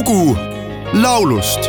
lugu laulust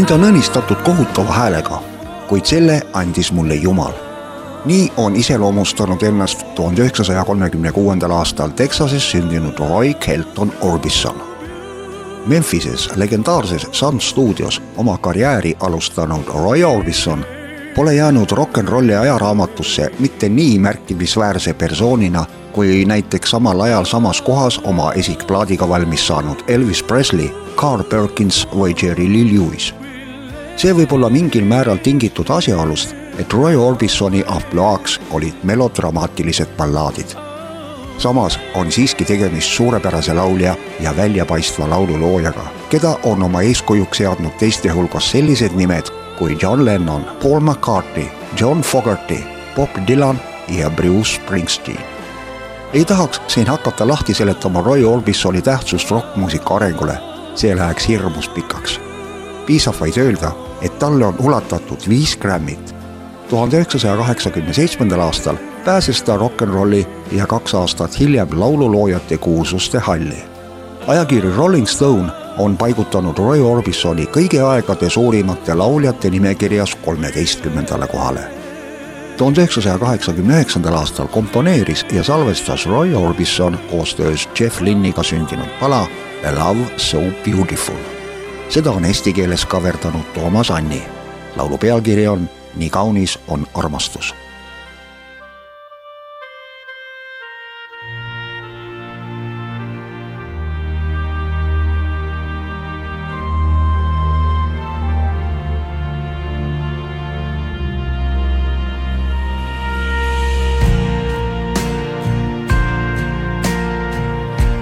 mind on õnnistatud kohutava häälega, kuid selle andis mulle Jumal. nii on iseloomustanud ennast tuhande üheksasaja kolmekümne kuuendal aastal Texases sündinud Roy Kelton Orbison. Memphises legendaarses Sun stuudios oma karjääri alustanud Roy Orbison pole jäänud rock n rolli ajaraamatusse mitte nii märkimisväärse persoonina kui näiteks samal ajal samas kohas oma esikplaadiga valmis saanud Elvis Presley, Carl Perkins või Jerry Lee Lewis. See võib olla mingil määral tingitud asjaolust, et Roy Orbisoni ampluaaks olid melodramaatilised ballaadid. samas on siiski tegemist suurepärase laulja ja väljapaistva laululoojaga, keda on oma eeskujuks seadnud teiste hulgas sellised nimed kui John Lennon, Paul McCartney, John Fogerty, Bob Dylan ja Bruce Springsteen ei tahaks siin hakata lahti seletama Roy Orbisoni tähtsust rokkmuusika arengule, see läheks hirmus pikaks. Piisab vaid öelda, et talle on ulatatud viis Grammy't. tuhande üheksasaja kaheksakümne seitsmendal aastal pääses ta rock n rolli ja kaks aastat hiljem laululoojate kuulsuste halli. ajakiri Rolling Stone on paigutanud Roy Orbisoni kõigi aegade suurimate lauljate nimekirjas kolmeteistkümnendale kohale tuhande üheksasaja kaheksakümne üheksandal aastal komponeeris ja salvestas Roy Orbison koostöös Jeff Lynniga sündinud pala A Love So Beautiful. Seda on eesti keeles kaverdanud Toomas Anni. laulu pealkiri on Nii kaunis on armastus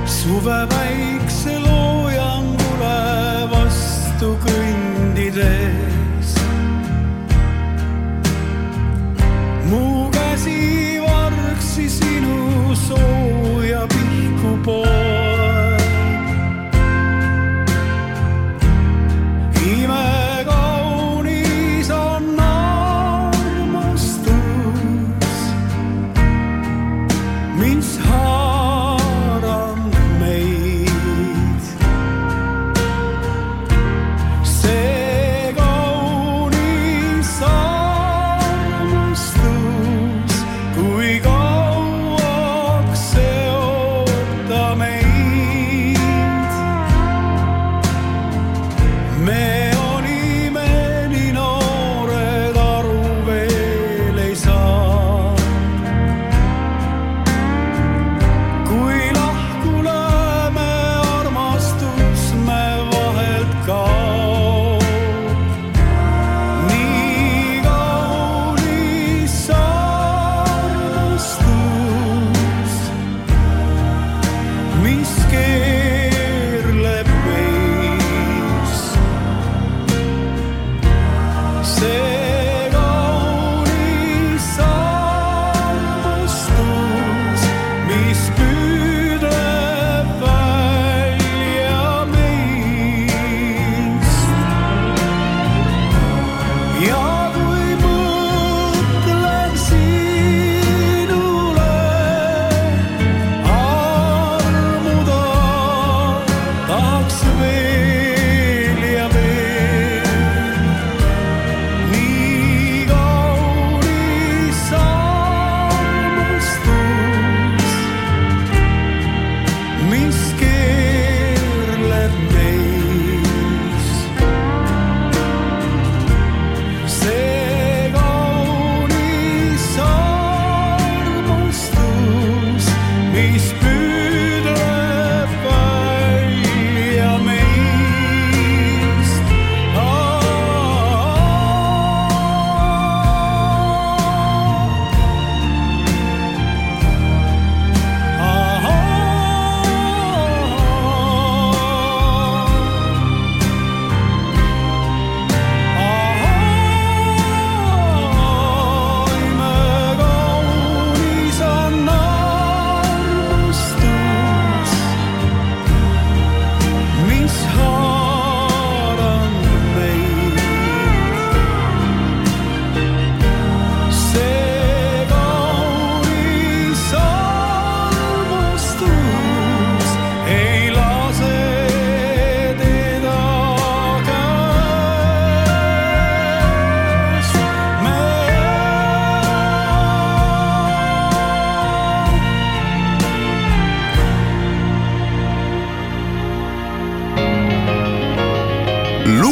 suve väikse say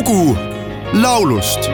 lugu laulust